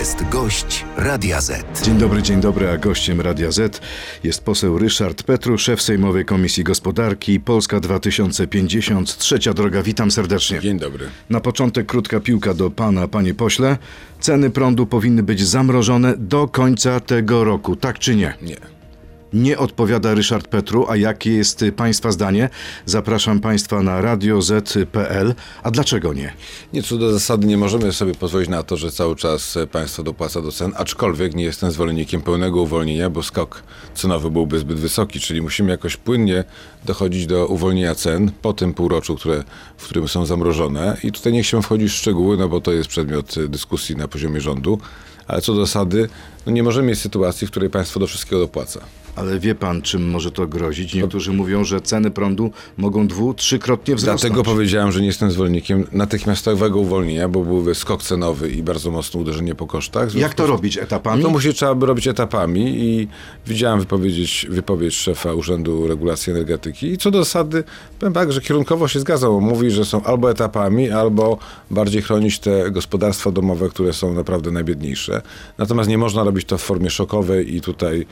jest gość Radia Z. Dzień dobry, dzień dobry, a gościem Radia Z jest poseł Ryszard Petru, szef Sejmowej Komisji Gospodarki Polska 2050, trzecia droga. Witam serdecznie. Dzień dobry. Na początek krótka piłka do pana, panie pośle. Ceny prądu powinny być zamrożone do końca tego roku, tak czy nie? Nie. Nie odpowiada Ryszard Petru, a jakie jest y, państwa zdanie? Zapraszam państwa na radioz.pl. A dlaczego nie? Nie, co do zasady nie możemy sobie pozwolić na to, że cały czas e, państwo dopłaca do cen, aczkolwiek nie jestem zwolennikiem pełnego uwolnienia, bo skok cenowy byłby zbyt wysoki, czyli musimy jakoś płynnie dochodzić do uwolnienia cen po tym półroczu, które, w którym są zamrożone. I tutaj nie chciałbym wchodzić w szczegóły, no bo to jest przedmiot dyskusji na poziomie rządu, ale co do zasady, no nie możemy mieć sytuacji, w której państwo do wszystkiego dopłaca. Ale wie pan, czym może to grozić? Niektórzy mówią, że ceny prądu mogą dwu, trzykrotnie wzrosnąć. Dlatego powiedziałem, że nie jestem zwolennikiem natychmiastowego uwolnienia, bo byłby skok cenowy i bardzo mocne uderzenie po kosztach. Jak to robić? Etapami? To musi trzeba by robić etapami i widziałem wypowiedzieć, wypowiedź szefa Urzędu Regulacji Energetyki i co do zasady, powiem tak, że kierunkowo się zgadzał. Mówi, że są albo etapami, albo bardziej chronić te gospodarstwa domowe, które są naprawdę najbiedniejsze. Natomiast nie można robić to w formie szokowej i tutaj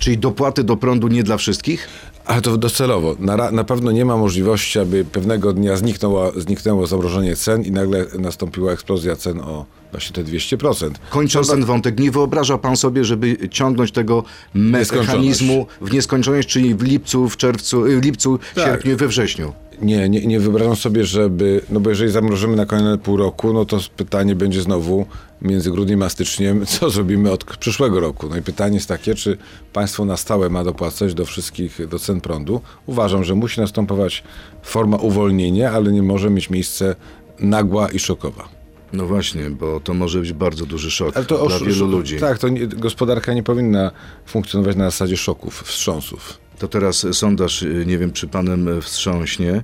Czyli dopłaty do prądu nie dla wszystkich? ale to docelowo. Na, na pewno nie ma możliwości, aby pewnego dnia zniknęło, zniknęło zamrożenie cen i nagle nastąpiła eksplozja cen o właśnie te 200%. Kończąc ten wątek, nie wyobraża pan sobie, żeby ciągnąć tego mechanizmu w nieskończoność, czyli w lipcu, w czerwcu, y, w lipcu, Tak. sierpniu we wrześniu? Nie, nie, nie wyobrażam sobie, żeby, no bo jeżeli zamrożymy na kolejne pół roku, no to pytanie będzie znowu między grudniem a styczniem, co zrobimy od przyszłego roku. No i pytanie jest takie, czy państwo na stałe ma dopłacać do wszystkich, do cen prądu. Uważam, że musi następować forma uwolnienia, ale nie może mieć miejsce nagła i szokowa. No właśnie, bo to może być bardzo duży szok Ale to dla wielu sz- ludzi. Tak, to nie, gospodarka nie powinna funkcjonować na zasadzie szoków, wstrząsów. To teraz sondaż, y, nie wiem czy panem y, wstrząśnie.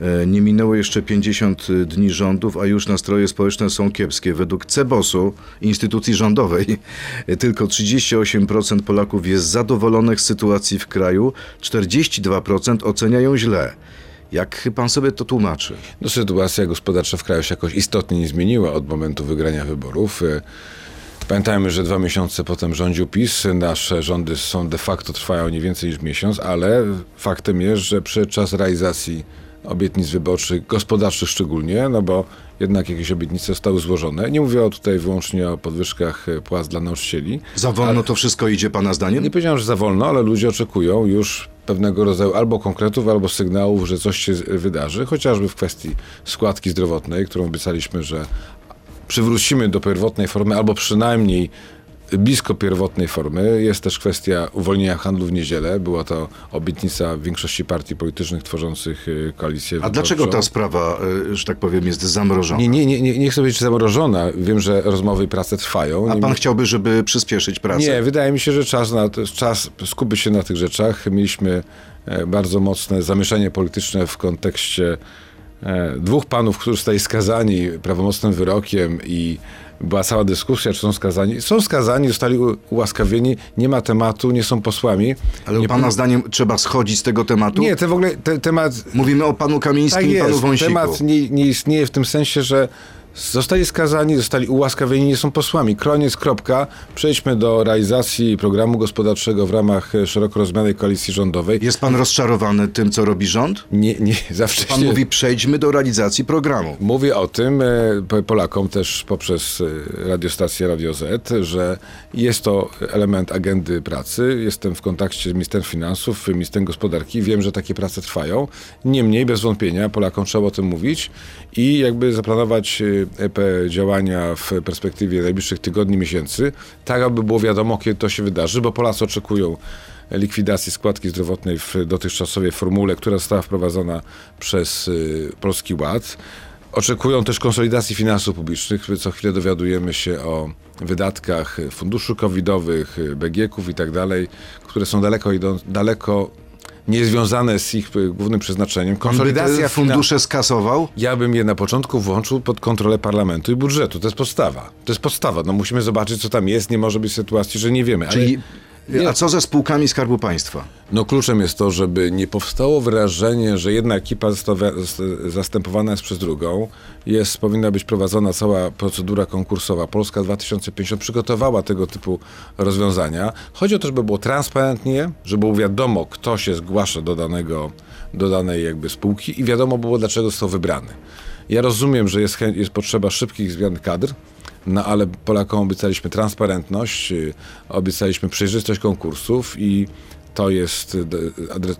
E, Nie minęło jeszcze 50 dni rządów, a już nastroje społeczne są kiepskie. Według CEBOS-u, instytucji rządowej, y, tylko 38% Polaków jest zadowolonych z sytuacji w kraju, 42% oceniają źle. Jak pan sobie to tłumaczy? No, sytuacja gospodarcza w kraju się jakoś istotnie nie zmieniła od momentu wygrania wyborów. E, Pamiętajmy, że dwa miesiące potem rządził PiS. Nasze rządy są de facto trwają nie więcej niż miesiąc, ale faktem jest, że przyszedł czas realizacji obietnic wyborczych, gospodarczych szczególnie, no bo jednak jakieś obietnice zostały złożone. Nie mówię tutaj wyłącznie o podwyżkach e, płac dla nauczycieli. Za wolno to wszystko idzie pana zdaniem? Nie powiedziałem, że za wolno, ale ludzie oczekują już pewnego rodzaju albo konkretów, albo sygnałów, że coś się wydarzy, chociażby w kwestii składki zdrowotnej, którą obiecaliśmy, że przywrócimy do pierwotnej formy, albo przynajmniej blisko pierwotnej formy. Jest też kwestia uwolnienia handlu w niedzielę. Była to obietnica większości partii politycznych tworzących y, koalicję A dlaczego ta sprawa, y, że tak powiem, jest zamrożona? Nie, nie, nie, nie, nie chcę być zamrożona. Wiem, że rozmowy i prace trwają. A pan chciałby, żeby przyspieszyć pracę? nie, wydaje mi się, że czas, na, czas skupić się na tych rzeczach. Mieliśmy e, bardzo mocne zamieszanie polityczne w kontekście e, dwóch panów, którzy zostali skazani prawomocnym wyrokiem i była cała dyskusja, czy są skazani. Są skazani, zostali ułaskawieni, nie ma tematu, nie są posłami. Ale nie, pana zdaniem trzeba schodzić z tego tematu? Nie, to w ogóle te, temat Mówimy o panu Kamińskim tak i panu jest. Wąsiku. Temat nie, nie istnieje w tym sensie, że zostali skazani, zostali ułaskawieni, nie są posłami. Koniec, kropka. Przejdźmy do realizacji programu gospodarczego w ramach e, szeroko rozumianej koalicji rządowej. Jest pan rozczarowany tym, co robi rząd? Nie, nie, zawsze Pan mówi, przejdźmy do realizacji programu. Mówię o tym e, po- Polakom też poprzez e, radiostację Radio Z, że jest to element agendy pracy. Jestem w kontakcie z ministrem finansów, ministrem gospodarki. Wiem, że takie prace trwają. Niemniej, bez wątpienia, Polakom trzeba o tym mówić i jakby zaplanować działania w perspektywie najbliższych tygodni, miesięcy, tak aby było wiadomo, kiedy to się wydarzy, bo Polacy oczekują likwidacji składki zdrowotnej w dotychczasowej formule, która została wprowadzona przez y, Polski Ład. Oczekują też konsolidacji finansów publicznych. Co chwilę dowiadujemy się o wydatkach funduszy covidowych, BGK-ów i tak dalej, które są daleko, daleko niezwiązane z ich y, głównym przeznaczeniem. Konsolidacja fundusze skasował? ja bym je na początku włączył pod kontrolę parlamentu i budżetu. To jest podstawa. To jest podstawa. No musimy zobaczyć, co tam jest. Nie może być sytuacji, że nie wiemy. Czyli Nie. A co ze spółkami Skarbu Państwa? No kluczem jest to, żeby nie powstało wrażenie, że jedna ekipa zastępowana jest przez drugą. Jest, powinna być prowadzona cała procedura konkursowa. Polska 2050 przygotowała tego typu rozwiązania. Chodzi o to, żeby było transparentnie, żeby było wiadomo, kto się zgłasza do, danego, do danej jakby spółki i wiadomo było, dlaczego został wybrany. Ja rozumiem, że jest, jest potrzeba szybkich zmian kadr, no ale Polakom obiecaliśmy transparentność, y, obiecaliśmy przejrzystość konkursów i to jest, y,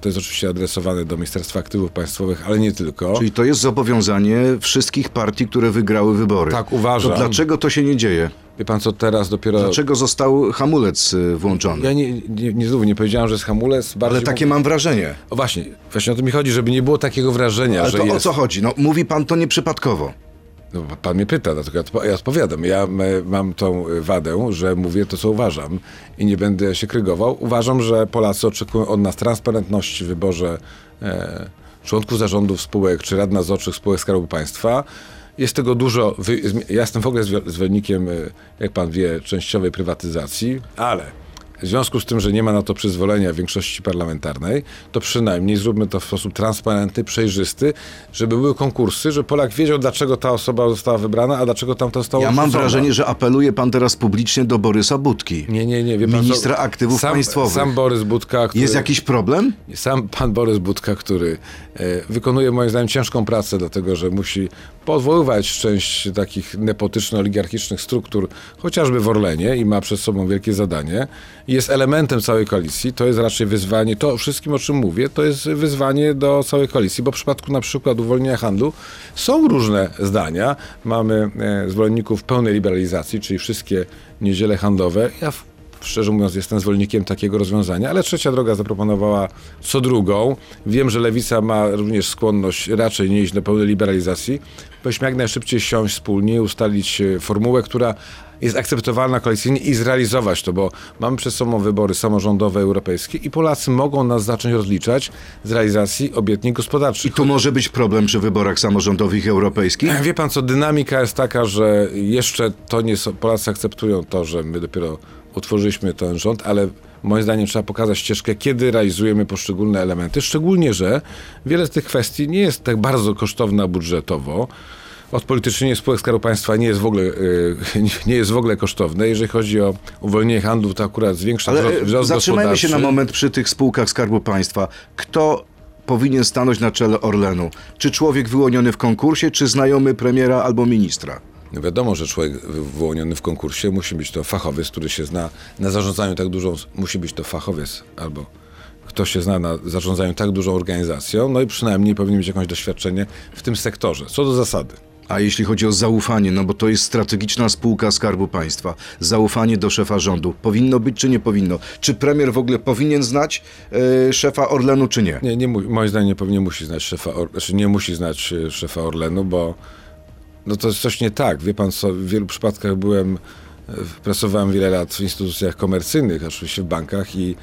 to jest oczywiście adresowane do Ministerstwa Aktywów Państwowych, ale nie tylko. Czyli to jest zobowiązanie wszystkich partii, które wygrały wybory. Tak, uważam. To dlaczego to się nie dzieje? Wie pan co teraz dopiero... Dlaczego został hamulec y, włączony? Ja nie, nie, nie, znów nie powiedziałem, że jest hamulec. Bardziej Ale takie mam wrażenie. O właśnie, właśnie o to mi chodzi, żeby nie było takiego wrażenia, Ale że to jest... o co chodzi? No, mówi pan to nieprzypadkowo. No, pan mnie pyta, dlatego ja odpo- ja odpowiadam. Ja mam tą wadę, że mówię to, co uważam i nie będę się krygował. Uważam, że Polacy oczekują od nas transparentności w wyborze e, członków zarządów spółek czy rad nadzorczych spółek Skarbu Państwa. Jest tego dużo. Ja jestem w ogóle zwo- zwolennikiem, y, jak pan wie, częściowej prywatyzacji, ale w związku z tym, że nie ma na to przyzwolenia większości parlamentarnej, to przynajmniej zróbmy to w sposób transparentny, przejrzysty, żeby były konkursy, żeby Polak wiedział, dlaczego ta osoba została wybrana, a dlaczego tamta została Ja mam wrażenie, że apeluje pan teraz publicznie do Borysa Budki. Nie, nie, nie. Wie pan, Ministra co? aktywów sam, państwowych. Sam Borys Budka, który, Jest jakiś problem? sam pan Borys Budka, który e, wykonuje moim zdaniem ciężką pracę, dlatego że musi podwoływać część takich nepotyczno-oligarchicznych struktur, chociażby w Orlenie i ma przed sobą wielkie zadanie. Jest elementem całej koalicji. To jest raczej wyzwanie, to wszystkim o czym mówię, to jest wyzwanie do całej koalicji, bo w przypadku na przykład uwolnienia handlu są różne zdania. Mamy e, zwolenników pełnej liberalizacji, czyli wszystkie niedziele handlowe. Ja Szczerze mówiąc, jestem zwolennikiem takiego rozwiązania, ale trzecia droga zaproponowała co drugą. Wiem, że lewica ma również skłonność raczej nie iść do pełnej liberalizacji. Powinniśmy jak najszybciej siąść wspólnie, ustalić e, formułę, która jest akceptowalna koalicyjnie i zrealizować to, bo mamy przed sobą wybory samorządowe, europejskie i Polacy mogą nas zacząć rozliczać z realizacji obietnic gospodarczych. I tu może być problem przy wyborach samorządowych europejskich? Wie pan co, dynamika jest taka, że jeszcze to nie są, Polacy akceptują to, że my dopiero utworzyliśmy ten rząd, ale moim zdaniem trzeba pokazać ścieżkę, kiedy realizujemy poszczególne elementy, szczególnie, że wiele z tych kwestii nie jest tak bardzo kosztowna budżetowo. Odpolitycznienie spółek Skarbu Państwa nie jest w ogóle, y, nie jest w ogóle kosztowne. Jeżeli chodzi o uwolnienie handlu, to akurat zwiększa Ale wzrost, e, wzrost zatrzymajmy się na moment przy tych spółkach Skarbu Państwa. Kto powinien stanąć na czele Orlenu? Czy człowiek wyłoniony w konkursie, czy znajomy premiera albo ministra? No wiadomo, że człowiek wy- wyłoniony w konkursie musi być to fachowiec, który się zna na zarządzaniu tak dużą, musi być to fachowiec albo kto się zna na zarządzaniu tak dużą organizacją, no i przynajmniej powinien mieć jakieś doświadczenie w tym sektorze. Co do zasady. A jeśli chodzi o zaufanie, no bo to jest strategiczna spółka Skarbu Państwa, zaufanie do szefa rządu, powinno być czy nie powinno? Czy premier w ogóle powinien znać e, szefa Orlenu, czy nie? Nie, nie, moim zdaniem nie, powinien musi znać szefa, Or, znaczy nie musi znać e, szefa Orlenu, bo no to jest coś nie tak. Wie pan co, w wielu przypadkach byłem, e, pracowałem wiele lat w instytucjach komercyjnych, oczywiście w bankach i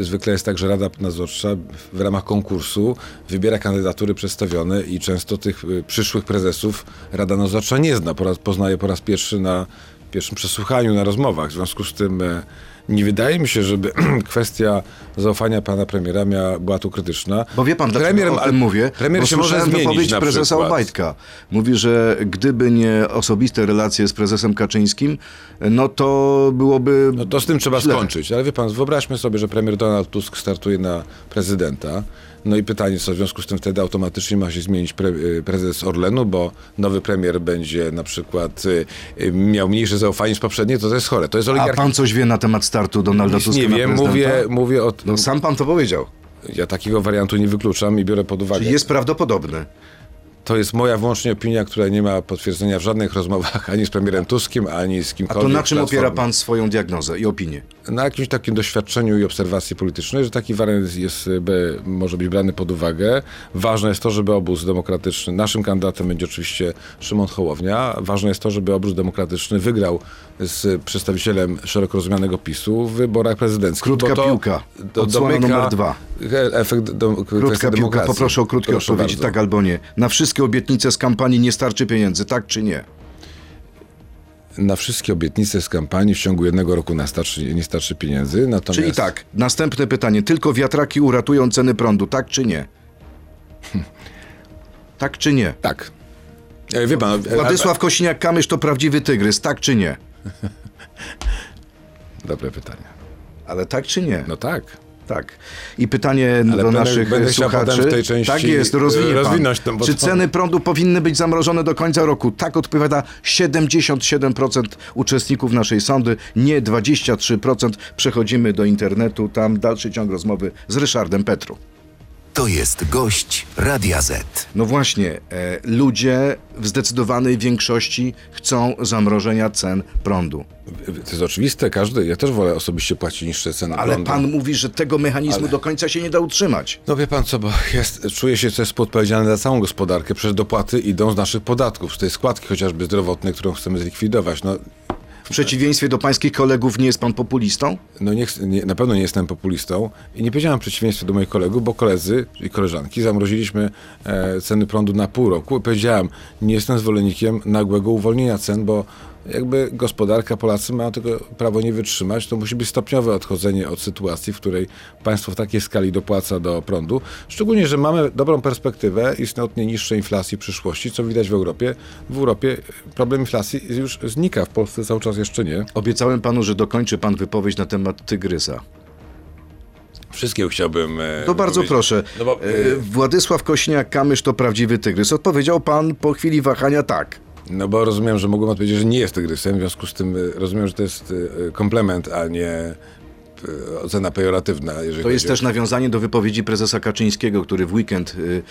zwykle jest tak, że Rada Nadzorcza w ramach konkursu wybiera kandydatury przedstawione i często tych e, przyszłych prezesów Rada Nadzorcza nie zna, poznaje po raz pierwszy na pierwszym przesłuchaniu, na rozmowach. W związku z tym e, nie wydaje mi się, żeby kwestia zaufania pana premiera miała, była tu krytyczna. Bo wie pan, dlaczego Premier- o tym mówię? Premier Bo się może zmienić wypowiedź na prezesa przykład. Obajtka. Mówi, że gdyby nie osobiste relacje z prezesem Kaczyńskim, no to byłoby No to z tym trzeba źle. skończyć. Ale wie pan, wyobraźmy sobie, że premier Donald Tusk startuje na prezydenta. No i pytanie, co w związku z tym wtedy automatycznie ma się zmienić pre, y, prezes Orlenu, bo nowy premier będzie na przykład y, y, miał mniejsze zaufanie niż poprzednie, to to jest chore. To jest A oligarchia. pan coś wie na temat startu Donalda Tuska nie wiem, mówię, mówię o... No sam pan to powiedział. Ja takiego wariantu nie wykluczam i biorę pod uwagę. Czyli jest prawdopodobny. To jest moja wyłącznie opinia, która nie ma potwierdzenia w żadnych rozmowach ani z premierem Tuskiem, ani z A kimkolwiek. to na czym opiera pan swoją diagnozę i opinię? na jakimś takim doświadczeniu i obserwacji politycznej, że taki wariant jest, by, może być brany pod uwagę. Ważne jest to, żeby obóz demokratyczny, naszym kandydatem będzie oczywiście Szymon Hołownia, ważne jest to, żeby obóz demokratyczny wygrał z przedstawicielem szeroko rozumianego PiSu w wyborach prezydenckich. Krótka to piłka. do- domyka numer dwa. Efekt do, Krótka piłka, demokracji. poproszę o krótkie Proszę odpowiedzi, bardzo. tak albo nie. Na wszystkie obietnice z kampanii nie starczy pieniędzy, tak czy nie? Na wszystkie obietnice z kampanii w ciągu jednego roku starczy, nie starczy pieniędzy. Natomiast Czyli tak, następne pytanie. Tylko wiatraki uratują ceny prądu, tak czy nie? Tak czy nie? Tak. E, Wie pan, e, Władysław Kosiniak-Kamysz to prawdziwy tygrys, tak czy nie? Dobre pytanie. Ale tak czy nie? No tak. Tak. I pytanie Ale do będę- naszych będę słuchaczy. w tej części, tak jest, rozwinie pan. rozwinąć bo Czy ceny prądu powinny być zamrożone do końca roku? Tak odpowiada 77% uczestników naszej sądy, nie 23%. Przechodzimy do internetu, tam dalszy ciąg rozmowy z Ryszardem Petru. To jest gość Radia Z. No właśnie, e, ludzie w zdecydowanej większości chcą zamrożenia cen prądu. To jest oczywiste, każdy. Ja też wolę osobiście płacić niższe ceny Ale prądu. pan mówi, że tego mechanizmu do końca się nie da utrzymać. No wie pan co, bo jest, czuję się też współodpowiedzialny za całą gospodarkę. Przecież dopłaty idą z naszych podatków, z tej składki chociażby zdrowotnej, którą chcemy zlikwidować. No, W przeciwieństwie do pańskich kolegów nie jest pan populistą? no nie, nie, na pewno nie jestem populistą i nie powiedziałem w przeciwieństwie do moich kolegów, bo koledzy i koleżanki zamroziliśmy e, ceny prądu na pół roku. Powiedziałem, nie jestem zwolennikiem nagłego uwolnienia cen, bo jakby gospodarka, Polacy mają tego prawo nie wytrzymać, to musi być stopniowe odchodzenie od sytuacji, w której państwo w takiej skali dopłaca do prądu. Szczególnie, że mamy dobrą perspektywę istotnie niższej inflacji w przyszłości, co widać w Europie. W Europie problem inflacji już znika, w Polsce cały czas jeszcze nie. Obiecałem panu, że dokończy pan wypowiedź na temat tygrysa. Wszystkiego chciałbym. e, To bardzo proszę. No bo, E, Władysław Kośniak-Kamysz to prawdziwy tygrys. Odpowiedział pan po chwili wahania tak. No bo rozumiem, że mogłem odpowiedzieć, że nie jest tygrysem, w związku z tym y, rozumiem, że to jest y, komplement, a nie y, ocena pejoratywna. To jest o- też nawiązanie do wypowiedzi prezesa Kaczyńskiego, który w weekend y,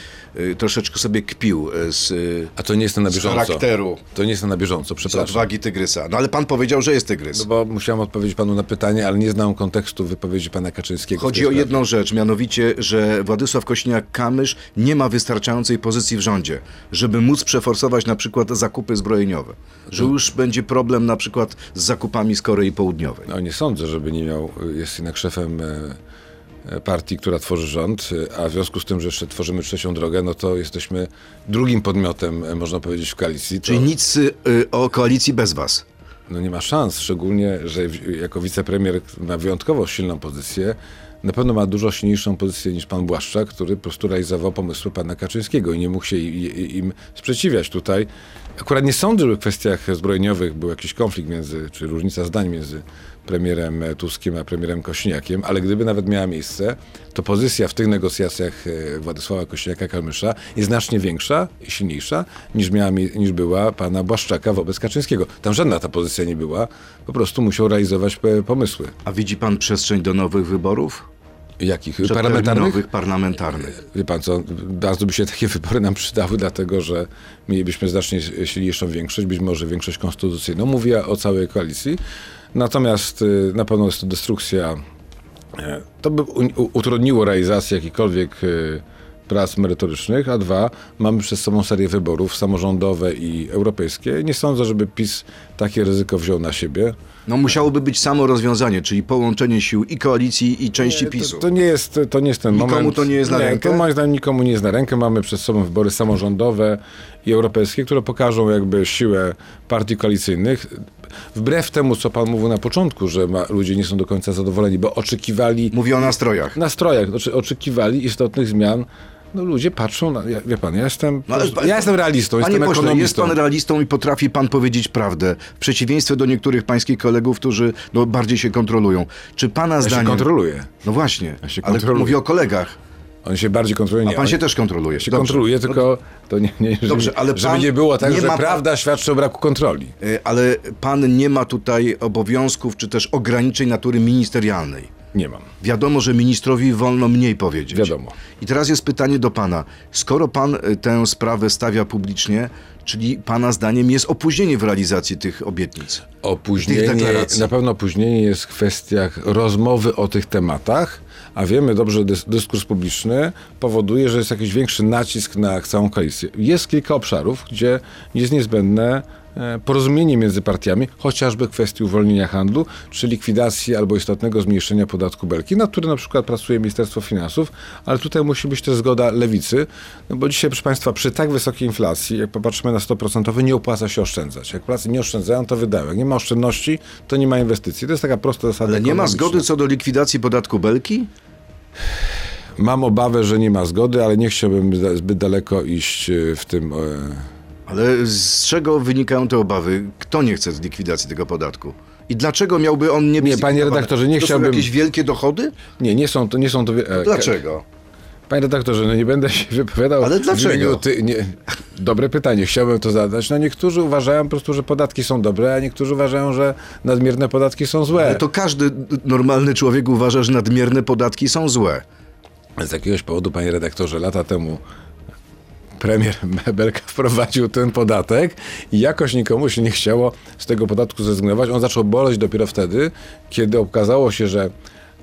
y, troszeczkę sobie kpił y, z, y, A to nie jestem na z bieżąco. charakteru, To nie jestem na bieżąco, z przepraszam. odwagi tygrysa. No ale pan powiedział, że jest tygrys. No bo musiałem odpowiedzieć panu na pytanie, ale nie znam kontekstu wypowiedzi pana Kaczyńskiego. Chodzi o jedną rzecz, mianowicie, że Władysław Kośniak-Kamysz nie ma wystarczającej pozycji w rządzie, żeby móc przeforsować na przykład zakupy zbrojeniowe. Że już będzie problem na przykład z zakupami z Korei Południowej. No nie sądzę, żeby nie miał, jest jednak szefem e, e, partii, która tworzy rząd, e, a w związku z tym, że jeszcze tworzymy trzecią drogę, no to jesteśmy drugim podmiotem, można powiedzieć, w koalicji. To... Czyli nic o koalicji bez was. No nie ma szans, szczególnie, że jako wicepremier ma wyjątkowo silną pozycję. Na pewno ma dużo silniejszą pozycję niż pan Błaszczak, który po prostu realizował pomysły pana Kaczyńskiego i nie mógł się im sprzeciwiać tutaj. Akurat nie sądzę, że w kwestiach zbrojeniowych był jakiś konflikt między, czy różnica zdań między premierem e, Tuskiem a premierem Kośniakiem, ale gdyby nawet miała miejsce, to pozycja w tych negocjacjach e, Władysława Kośniaka-Kamysza jest znacznie większa i silniejsza niż, miała, niż była pana Błaszczaka wobec Kaczyńskiego. Tam żadna ta pozycja nie była, po prostu musiał realizować e, pomysły. A widzi pan przestrzeń do nowych wyborów? Jakich? Parlamentarnych? Parlamentarnych. Wie pan co, bardzo by się takie wybory nam przydały, dlatego że mielibyśmy znacznie silniejszą większość, być może większość konstytucyjną. Mówię o całej koalicji. Natomiast y, na pewno jest to destrukcja. e, To by utrudniło realizację jakichkolwiek y, prac merytorycznych, a dwa, mamy przed sobą serię wyborów samorządowe i europejskie. Nie sądzę, żeby PiS takie ryzyko wziął na siebie. No musiałoby być samo rozwiązanie, czyli połączenie sił i koalicji, i części PiSu. To, to, nie jest, to nie jest ten Nikomu moment. to nie jest na rękę? To moim zdaniem nikomu nie jest na rękę. Mamy przed sobą wybory samorządowe i europejskie, które pokażą jakby siłę partii koalicyjnych. Wbrew temu, co pan mówił na początku, że ma, ludzie nie są do końca zadowoleni, bo oczekiwali Mówię o nastrojach. nastrojach, oczy, oczekiwali istotnych zmian. No ludzie patrzą na, ja, wie pan, ja jestem, No, prostu- pan- ja jestem realistą, Panie jestem pośle, jest pan realistą i potrafi pan powiedzieć prawdę. W przeciwieństwie do niektórych pańskich kolegów, którzy no, bardziej się kontrolują. Czy pana ja się zdaniem... kontroluję. No właśnie, Ja się ale kontroluję. mówię o kolegach. On się bardziej kontroluje. A nie, pan on się też kontroluje. się Dobrze. kontroluje, tylko to nie, nie żeby, Dobrze, ale żeby nie było tak, nie że ma prawda świadczy o braku kontroli. Y, Ale pan nie ma tutaj obowiązków, czy też ograniczeń natury ministerialnej. Nie mam. Wiadomo, że ministrowi wolno mniej powiedzieć. Wiadomo. I teraz jest pytanie do pana. Skoro pan y, tę sprawę stawia publicznie, czyli pana zdaniem jest opóźnienie w realizacji tych obietnic? Opóźnienie, Tych deklaracji. na pewno opóźnienie jest w kwestiach rozmowy o tych tematach, a wiemy dobrze, że dys- dyskurs publiczny powoduje, że jest jakiś większy nacisk na całą koalicję. Jest kilka obszarów, gdzie jest niezbędne e, porozumienie między partiami, chociażby kwestii uwolnienia handlu, czy likwidacji albo istotnego zmniejszenia podatku belki, nad którym na przykład pracuje Ministerstwo Finansów, ale tutaj musi być też zgoda lewicy, no bo dzisiaj, proszę Państwa, przy tak wysokiej inflacji, jak popatrzymy na 100%, nie opłaca się oszczędzać. Jak Polacy nie oszczędzają, to wydają. Jak nie ma oszczędności, to nie ma inwestycji. To jest taka prosta zasada Ale nie ma zgody co do likwidacji podatku belki? Mam obawę, że nie ma zgody, ale nie chciałbym zbyt daleko iść e, w tym. e, Ale z czego wynikają te obawy? Kto nie chce likwidacji tego podatku? I dlaczego miałby on nie być Nie, panie redaktorze, nie to chciałbym- Są jakieś wielkie dochody? Nie, nie są to. Nie są to e, Dlaczego? Panie redaktorze, no nie będę się wypowiadał. Ale dlaczego? Ty, nie, dobre pytanie, chciałbym to zadać. No niektórzy uważają po prostu, że podatki są dobre, a niektórzy uważają, że nadmierne podatki są złe. Ale to każdy normalny człowiek uważa, że nadmierne podatki są złe. Z jakiegoś powodu, panie redaktorze, lata temu premier Belka wprowadził ten podatek i jakoś nikomu się nie chciało z tego podatku zrezygnować. On zaczął boleć dopiero wtedy, kiedy okazało się, że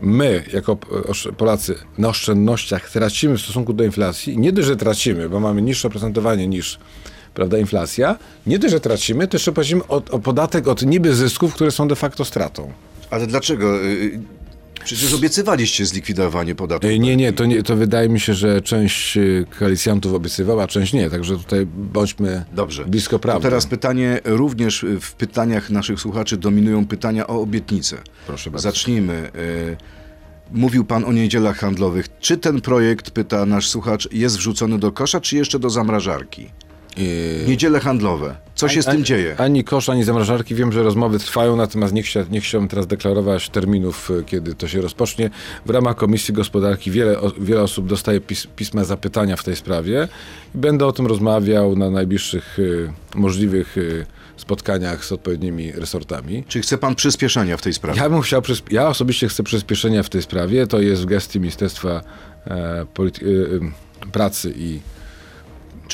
my, jako osz- Polacy, na oszczędnościach tracimy w stosunku do inflacji. Nie dość, że tracimy, bo mamy niższe oprocentowanie niż prawda, inflacja. Nie dość, że tracimy, to jeszcze płacimy o, o podatek od niby zysków, które są de facto stratą. Ale dlaczego? Y, Przecież obiecywaliście zlikwidowanie podatku. E, Nie, nie, to, nie, to wydaje mi się, że część e, koalicjantów obiecywała, a część nie. Także tutaj bądźmy Dobrze. blisko To prawdy. teraz pytanie, również w pytaniach naszych słuchaczy dominują pytania o obietnice. Proszę bardzo. Zacznijmy. Y, Mówił pan o niedzielach handlowych. Czy ten projekt, pyta nasz słuchacz, jest wrzucony do kosza, czy jeszcze do zamrażarki? E, Niedziele handlowe. Co się z tym ani, dzieje? Ani kosz, ani zamrażarki. Wiem, że rozmowy trwają, natomiast nie, chcia, nie chciałbym teraz deklarować terminów, e, kiedy to się rozpocznie. W ramach Komisji Gospodarki wiele, wiele osób dostaje pis, pisma zapytania w tej sprawie. Będę o tym rozmawiał na najbliższych e, możliwych e, spotkaniach z odpowiednimi resortami. Czy chce pan przyspieszenia w tej sprawie? Ja bym chciał, ja osobiście chcę przyspieszenia w tej sprawie. To jest w gestii Ministerstwa e, e, e, Pracy i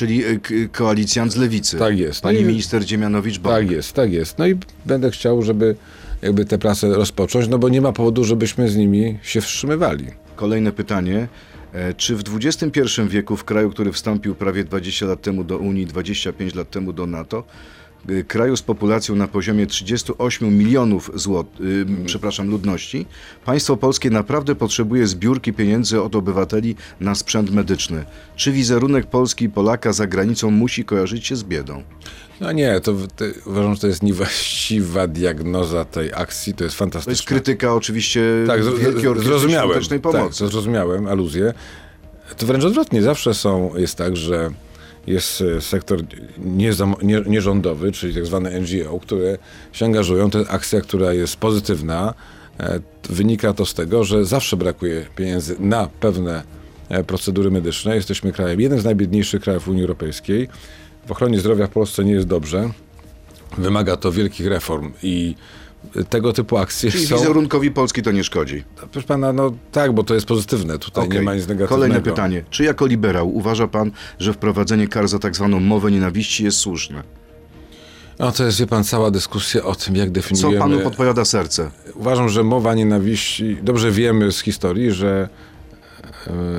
Czyli k- koalicjant z lewicy. Tak jest. Pani No i- minister Dziemianowicz Bąk. Tak jest, tak jest. No i będę chciał, żeby jakby te prace rozpocząć, no bo nie ma powodu, żebyśmy z nimi się wstrzymywali. Kolejne pytanie. E, Czy w XXI wieku, w kraju, który wstąpił prawie 20 lat temu do Unii, 25 lat temu do NATO, kraju z populacją na poziomie 38 milionów złot, y, przepraszam, ludności, państwo polskie naprawdę potrzebuje zbiórki pieniędzy od obywateli na sprzęt medyczny? Czy wizerunek Polski i Polaka za granicą musi kojarzyć się z biedą? No nie, to, to uważam, że to jest niewłaściwa diagnoza tej akcji, to jest To jest fantastyczne. krytyka oczywiście tak, Wielkiej zrozumiałem. Tak, Pomocy. to zrozumiałem, aluzję. To wręcz odwrotnie, zawsze są, jest tak, że jest e, sektor nierządowy, czyli tak zwane NGO, które się angażują. To jest akcja, która jest pozytywna. E, Wynika to z tego, że zawsze brakuje pieniędzy na pewne e, procedury medyczne. Jesteśmy krajem, jednym z najbiedniejszych krajów Unii Europejskiej. W ochronie zdrowia w Polsce nie jest dobrze. Wymaga to wielkich reform i tego typu akcje Czyli są... wizerunkowi Polski to nie szkodzi. Proszę pana, no tak, bo to jest pozytywne. Tutaj Okej. nie ma nic negatywnego. Kolejne pytanie. Czy jako liberał uważa pan, że wprowadzenie kar za tak zwaną mowę nienawiści jest słuszne? No to jest, wie pan, cała dyskusja o tym, jak Co definiujemy... panu podpowiada serce? Uważam, że mowa nienawiści... Dobrze wiemy z historii, że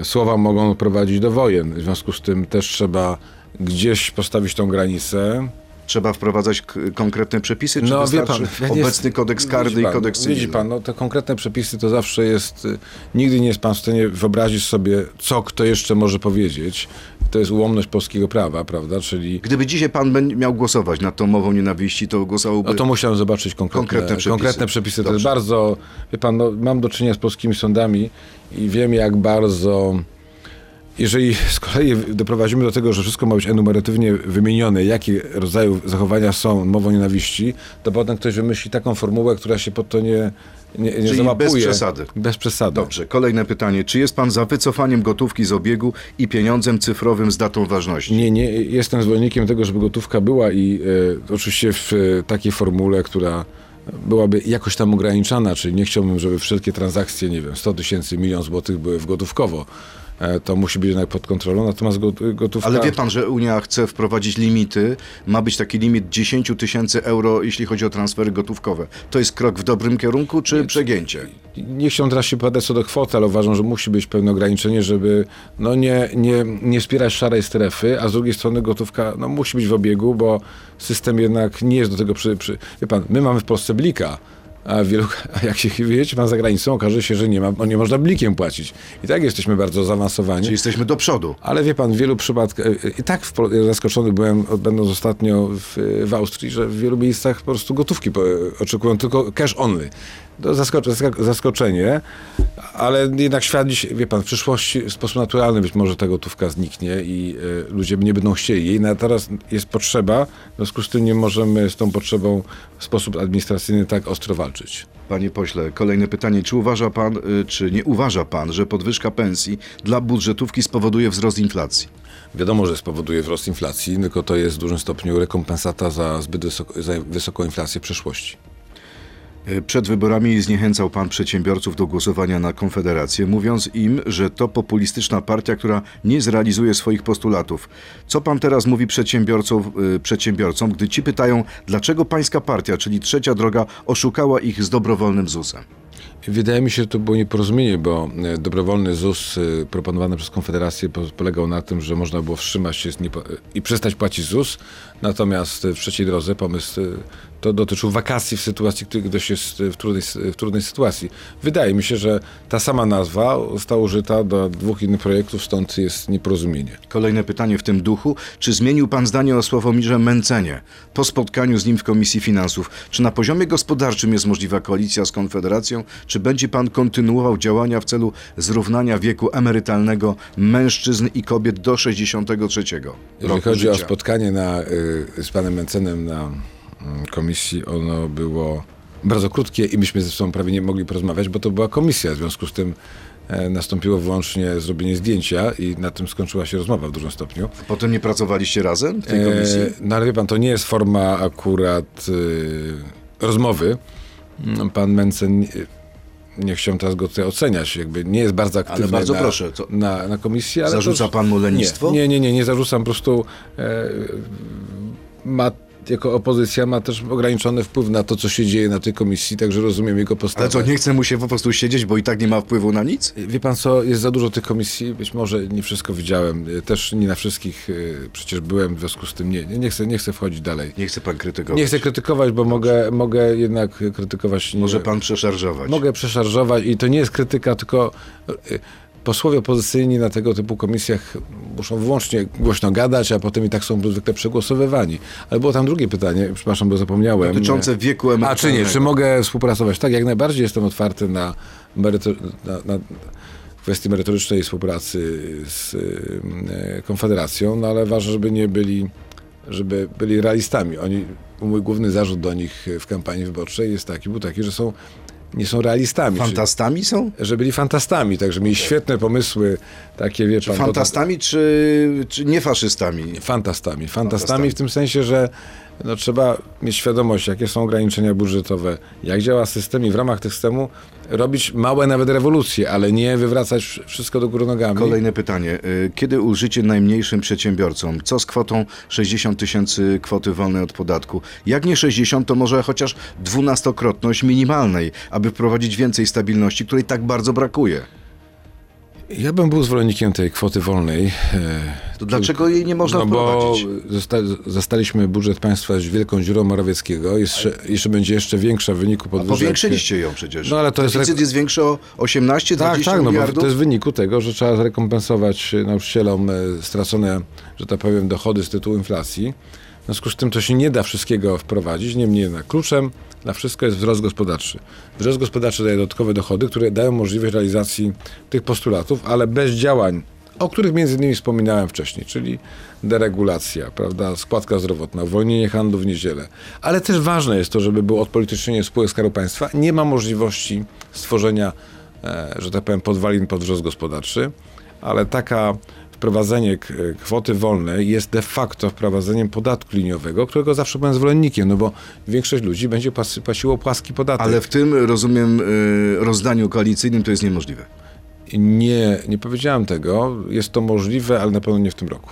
e, słowa mogą prowadzić do wojen. W związku z tym też trzeba gdzieś postawić tą granicę. Trzeba wprowadzać konkretne przepisy, czy No, wystarczy pan, obecny jest- kodeks karny widzi i pan, kodeks cywilny? Widzi pan, no te konkretne przepisy to zawsze jest... y, Nigdy nie jest pan w stanie wyobrazić sobie, co kto jeszcze może powiedzieć. To jest ułomność polskiego prawa, prawda? Czyli... Gdyby dzisiaj pan miał głosować nad tą mową nienawiści, to głosowałby... No to musiałem zobaczyć konkretne, Konkretne przepisy. konkretne przepisy. To jest bardzo, wie pan, no, mam do czynienia z polskimi sądami i wiem jak bardzo, jeżeli z kolei doprowadzimy do tego, że wszystko ma być enumeratywnie wymienione, jakie rodzaju zachowania są mową nienawiści, to potem ktoś wymyśli taką formułę, która się pod to nie, nie, nie Czyli załapuje. bez przesady. Bez przesady. Dobrze, kolejne pytanie. Czy jest pan za wycofaniem gotówki z obiegu i pieniądzem cyfrowym z datą ważności? Nie, nie, jestem zwolennikiem tego, żeby gotówka była i e, oczywiście w e, takiej formule, która byłaby jakoś tam ograniczana, czyli nie chciałbym, żeby wszelkie transakcje, nie wiem, 100 tysięcy, milion złotych były w gotówkowo to musi być jednak pod kontrolą, natomiast go- gotówka... Ale wie pan, że Unia chce wprowadzić limity. Ma być taki limit 10 tysięcy euro, jeśli chodzi o transfery gotówkowe. To jest krok w dobrym kierunku, czy przegięcie? Nie chciałbym teraz się popadać co do kwoty, ale uważam, że musi być pewne ograniczenie, żeby no nie, nie, nie wspierać szarej strefy, a z drugiej strony gotówka no, musi być w obiegu, bo system jednak nie jest do tego przy... przy... Wie pan, my mamy w Polsce blika, a, wielu, a jak się wyjedzie pan za granicą, okaże się, że nie, ma, no nie można blikiem płacić. I tak jesteśmy bardzo zaawansowani. Czy jesteśmy do przodu? Ale wie pan, w wielu przypadkach, i tak w, zaskoczony byłem, będąc ostatnio w, w Austrii, że w wielu miejscach po prostu gotówki po, oczekują tylko cash only. Zask- zaskoczenie, ale jednak świat wie pan, w przyszłości w sposób naturalny być może ta gotówka zniknie i e, ludzie nie będą chcieli jej. No, teraz jest potrzeba, w związku z tym nie możemy z tą potrzebą w sposób administracyjny tak ostro walczyć. Panie pośle, kolejne pytanie. Czy uważa pan, y, czy nie uważa pan, że podwyżka pensji dla budżetówki spowoduje wzrost inflacji? Wiadomo, że spowoduje wzrost inflacji, tylko to jest w dużym stopniu rekompensata za zbyt wysoko, za wysoką inflację w przeszłości. Y, Przed wyborami zniechęcał pan przedsiębiorców do głosowania na Konfederację, mówiąc im, że to populistyczna partia, która nie zrealizuje swoich postulatów. Co pan teraz mówi przedsiębiorcom, y, przedsiębiorcom gdy ci pytają, dlaczego pańska partia, czyli Trzecia Droga, oszukała ich z dobrowolnym ZUS-em? Wydaje mi się, że to było nieporozumienie, bo e, dobrowolny ZUS e, proponowany przez Konfederację po- polegał na tym, że można było wstrzymać się niepo- i przestać płacić ZUS, natomiast e, w trzeciej drodze pomysł e, to dotyczył wakacji w sytuacji, gdy ktoś jest e, w trudnej, w trudnej sytuacji. Wydaje mi się, że ta sama nazwa została użyta do dwóch innych projektów, stąd jest nieporozumienie. Kolejne pytanie w tym duchu. Czy zmienił pan zdanie o Sławomirze Mencenie po spotkaniu z nim w Komisji Finansów? Czy na poziomie gospodarczym jest możliwa koalicja z Konfederacją? Czy będzie pan kontynuował działania w celu zrównania wieku emerytalnego mężczyzn i kobiet do 63 Jeżeli roku chodzi o życia? spotkanie na, y, z panem Mencenem na mm, komisji, ono było bardzo krótkie i myśmy ze sobą prawie nie mogli porozmawiać, bo to była komisja. W związku z tym e, nastąpiło wyłącznie zrobienie zdjęcia i na tym skończyła się rozmowa w dużym stopniu. Potem nie pracowaliście razem w tej komisji? E, no ale wie pan, to nie jest forma akurat e, rozmowy. Mm, Pan Mencen, nie- chciałem teraz go tutaj oceniać, jakby nie jest bardzo aktywny bardzo na, proszę, to- na, na komisji. Ale Zarzuca to, pan mu lenistwo? Nie, nie, nie, nie, nie zarzucam, po prostu e, ma jako opozycja ma też ograniczony wpływ na to, co się dzieje na tej komisji, także rozumiem jego postawę. Ale co, nie chce mu się po prostu siedzieć, bo i tak nie ma wpływu na nic? Wie pan co, jest za dużo tych komisji, być może nie wszystko widziałem, e, też nie na wszystkich e, przecież byłem, w związku z tym nie, nie, chcę, nie chcę wchodzić dalej. Nie chce pan krytykować. Nie chcę krytykować, bo mogę, mogę jednak krytykować. Nie, Może pan przeszarżować. Mogę przeszarżować i to nie jest krytyka, tylko y, posłowie opozycyjni na tego typu komisjach muszą wyłącznie głośno gadać, a potem i tak są zwykle przegłosowywani. Ale było tam drugie pytanie, przepraszam, bo zapomniałem. Dotyczące wieku A emerytalnego. czy nie, czy mogę współpracować? Tak, jak najbardziej jestem otwarty na, meryto- na, na kwestii merytorycznej współpracy z Konfederacją, no ale ważne, żeby nie byli żeby byli realistami. Oni, mój główny zarzut do nich w kampanii wyborczej jest taki, był taki, że są, nie są realistami. Fantastami są? Że byli fantastami, także mieli świetne pomysły, takie wie pan... Fantastami czy, czy nie faszystami? Fantastami. Fantastami Fantastami. w tym sensie, że no, trzeba mieć świadomość, jakie są ograniczenia budżetowe, jak działa system i w ramach tych systemu robić małe nawet rewolucje, ale nie wywracać wsz- wszystko do góry nogami. Kolejne pytanie. Y, Kiedy ulżycie najmniejszym przedsiębiorcom? Co z kwotą 60 tysięcy kwoty wolnej od podatku? Jak nie 60, to może chociaż dwunastokrotność minimalnej, aby wprowadzić więcej stabilności, której tak bardzo brakuje. Ja bym był zwolennikiem tej kwoty wolnej. e, To dlaczego jej nie można no bo wprowadzić? zosta zastaliśmy budżet państwa z wielką dziurą Morawieckiego. Jeszcze, jeszcze będzie jeszcze większa w wyniku podwyżek. Powiększyliście ją przecież. No, ale to jest Deficyt jest większy o 18, 20 Tak, tak, no bo miliardów. to jest w wyniku tego, że trzeba zrekompensować nauczycielom e, stracone, że tak powiem, dochody z tytułu inflacji. W związku z tym to się nie da wszystkiego wprowadzić, niemniej jednak kluczem na wszystko jest wzrost gospodarczy. Wzrost gospodarczy daje dodatkowe dochody, które dają możliwość realizacji tych postulatów, ale bez działań, o których między innymi wspominałem wcześniej, czyli deregulacja, prawda, składka zdrowotna, uwolnienie handlu w niedzielę. Ale też ważne jest to, żeby było odpolitycznienie spółek Skarbu Państwa. Nie ma możliwości stworzenia e, że tak powiem, podwalin pod wzrost gospodarczy, ale taka wprowadzenie kwoty wolnej jest de facto wprowadzeniem podatku liniowego, którego zawsze byłem zwolennikiem, no bo większość ludzi będzie płas- płaciło płaski podatek. Ale w tym, rozumiem, y, rozdaniu koalicyjnym to jest niemożliwe. Nie, nie powiedziałem tego. Jest to możliwe, ale na pewno nie w tym roku.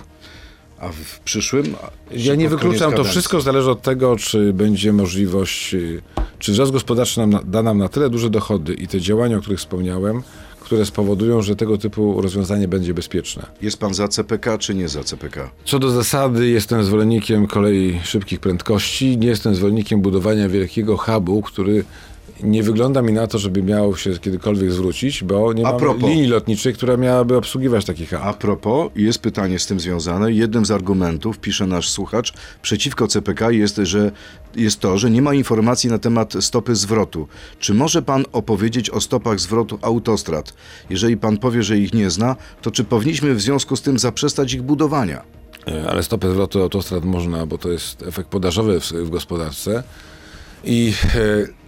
A w przyszłym? Ja nie wykluczam, to wszystko zależy od tego, czy będzie możliwość, y, czy wzrost gospodarczy nam, da nam na tyle duże dochody i te działania, o których wspomniałem, które spowodują, że tego typu rozwiązanie będzie bezpieczne. Jest pan za CPK, czy nie za CPK? Co do zasady, jestem zwolennikiem kolei szybkich prędkości. Nie jestem zwolennikiem budowania wielkiego hubu, który nie wygląda mi na to, żeby miał się kiedykolwiek zwrócić, bo nie ma linii lotniczej, która miałaby obsługiwać taki hub. A propos, jest pytanie z tym związane. Jednym z argumentów, pisze nasz słuchacz, przeciwko CPK jest, że jest to, że nie ma informacji na temat stopy zwrotu. Czy może pan opowiedzieć o stopach zwrotu autostrad? Jeżeli pan powie, że ich nie zna, to czy powinniśmy w związku z tym zaprzestać ich budowania? E, Ale stopę zwrotu autostrad można, bo to jest efekt podażowy w, w gospodarce. I e,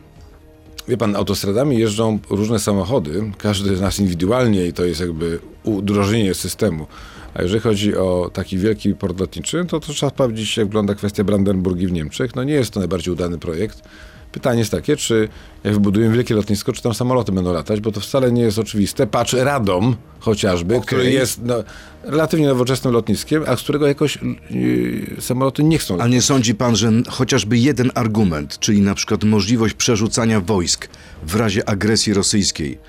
wie pan, autostradami jeżdżą różne samochody, każdy z nas indywidualnie i to jest jakby udrożnienie systemu. A jeżeli chodzi o taki wielki port lotniczy, to, to trzeba sprawdzić, jak wygląda kwestia Brandenburgii w Niemczech. No nie jest to najbardziej udany projekt. Pytanie jest takie, czy jak wybudujemy wielkie lotnisko, czy tam samoloty będą latać, bo to wcale nie jest oczywiste. Patrz, Radom chociażby, Okej. który jest no, relatywnie nowoczesnym lotniskiem, a z którego jakoś yy, samoloty nie chcą A nie sądzi pan, że chociażby jeden argument, czyli na przykład możliwość przerzucania wojsk w razie agresji rosyjskiej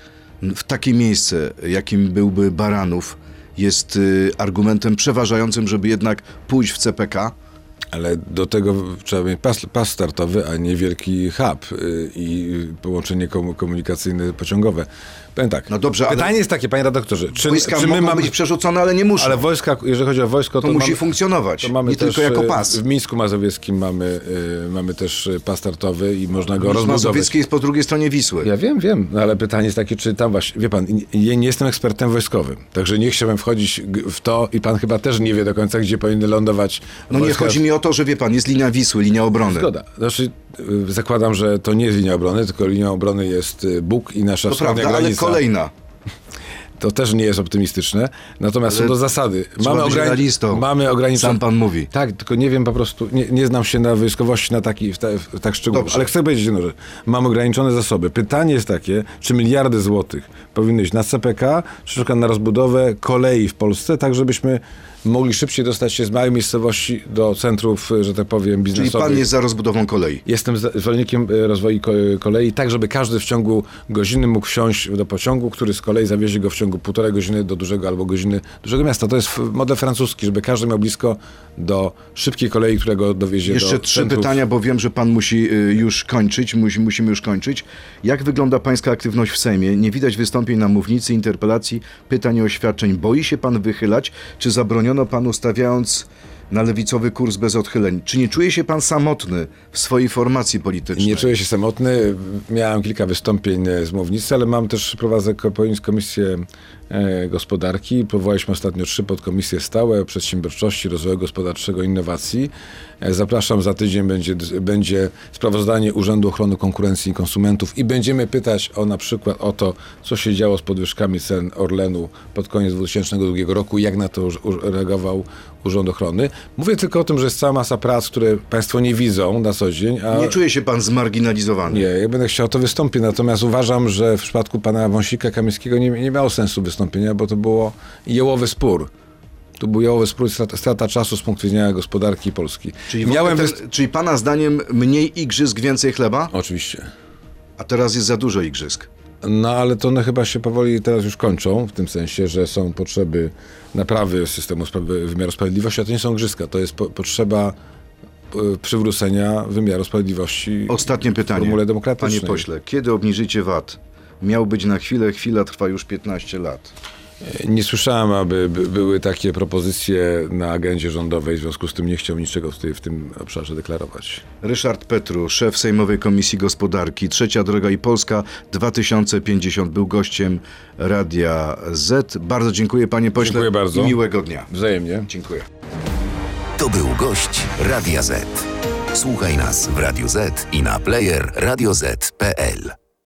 w takie miejsce, jakim byłby Baranów, jest y, argumentem przeważającym, żeby jednak pójść w CPK? Ale do tego trzeba mieć pas, pas startowy, a nie wielki hub y, i połączenie komu- komunikacyjne pociągowe. Powiem tak. No dobrze, ale- Pytanie jest takie, panie redaktorze, czy, Wojska czy mogą my mamy... być przerzucone, ale nie muszą. Ale wojska, jeżeli chodzi o wojsko, to, to musi mamy, funkcjonować, to mamy nie też, tylko jako y, pas. W Mińsku Mazowieckim mamy, y, mamy też y, pas startowy i można go Mińsk rozbudować. Mazowiecki jest po drugiej stronie Wisły. Ja wiem, wiem, no ale pytanie jest takie, czy tam właśnie, wie pan, nie- ja nie jestem ekspertem wojskowym, także nie chciałem wchodzić g- w to i pan chyba też nie wie do końca, gdzie powinny lądować No nie wojska. chodzi mi o to, że wie pan, jest linia Wisły, linia obrony. Zgoda. Znaczy, y, zakładam, że to nie jest linia obrony, tylko linią obrony jest y, Bóg i nasza To wschodnia prawda, ale granica. Kolejna. To też nie jest optymistyczne. Natomiast Ale co do zasady, trzeba być realistą. mamy ograniczone... Sam pan mówi. Tak, tylko nie wiem po prostu, nie, nie znam się na wojskowości na taki, w, ta, w tak szczegółowo, Dobrze. ale chcę powiedzieć jedno, że mam ograniczone zasoby. Pytanie jest takie, czy miliardy złotych powinny iść na CPK, czy na rozbudowę kolei w Polsce, tak żebyśmy mogli szybciej dostać się z małej miejscowości do centrów, że tak powiem, Czyli biznesowych. pan jest za rozbudową kolei. Jestem zwolennikiem e, rozwoju ko- kolei, tak żeby każdy w ciągu godziny mógł wsiąść do pociągu, który z kolei zawiezie go w ciągu półtorej godziny do dużego albo godziny dużego miasta. To jest model francuski, żeby każdy miał blisko do szybkiej kolei, którego dowiezie Jeszcze do trzy centrów. pytania, bo wiem, że pan musi y, już kończyć, musi, musimy już kończyć. Jak wygląda pańska aktywność w Sejmie? Nie widać wystąpień na mównicy, interpelacji, pytań i oświadczeń. Boi się pan wychylać, czy zabroniono panu stawiając na lewicowy kurs bez odchyleń? Czy nie czuje się pan samotny w swojej formacji politycznej? Nie czuję się samotny. Miałem kilka wystąpień e, z mównicy, ale mam też, prowadzę ko- komisję e, gospodarki. Powołaliśmy ostatnio trzy podkomisje stałe przedsiębiorczości, rozwoju gospodarczego, innowacji. E, zapraszam, za tydzień będzie, będzie sprawozdanie Urzędu Ochrony Konkurencji i Konsumentów i będziemy pytać o na przykład o to, co się działo z podwyżkami cen Orlenu pod koniec 2002 roku, jak na to reagował Urząd Ochrony. Mówię tylko o tym, że jest cała masa prac, które Państwo nie widzą na co dzień, a Nie czuje się pan zmarginalizowany? nie, jak będę chciał, to wystąpię. Natomiast uważam, że w przypadku pana Wąsika Kamińskiego nie, nie miało sensu wystąpienia, bo to było jełowy spór. To był jałowy spór, strata, strata czasu z punktu widzenia gospodarki Polski. Czyli, Miałem ten, wyst- czyli pana zdaniem mniej igrzysk, więcej chleba? Oczywiście. A teraz jest za dużo igrzysk. No ale to one chyba się powoli teraz już kończą, w tym sensie, że są potrzeby naprawy systemu wymiaru sprawiedliwości, a to nie są igrzyska, to jest po, potrzeba e, przywrócenia wymiaru sprawiedliwości Ostatnie w pytanie. formule demokratycznej. Panie pośle, kiedy obniżycie VAT? Miał być na chwilę, chwila trwa już 15 lat. Nie słyszałem, aby by, były takie propozycje na agendzie rządowej, w związku z tym nie chciał niczego w, tej, w tym obszarze deklarować. Ryszard Petru, szef Sejmowej Komisji Gospodarki, Trzecia Droga i Polska 2050 był gościem Radia Z. Bardzo dziękuję panie pośle Dziękuję bardzo. i miłego dnia. Wzajemnie. Dziękuję. To był gość Radia Z. Słuchaj nas w Radio Z i na player radioz.pl.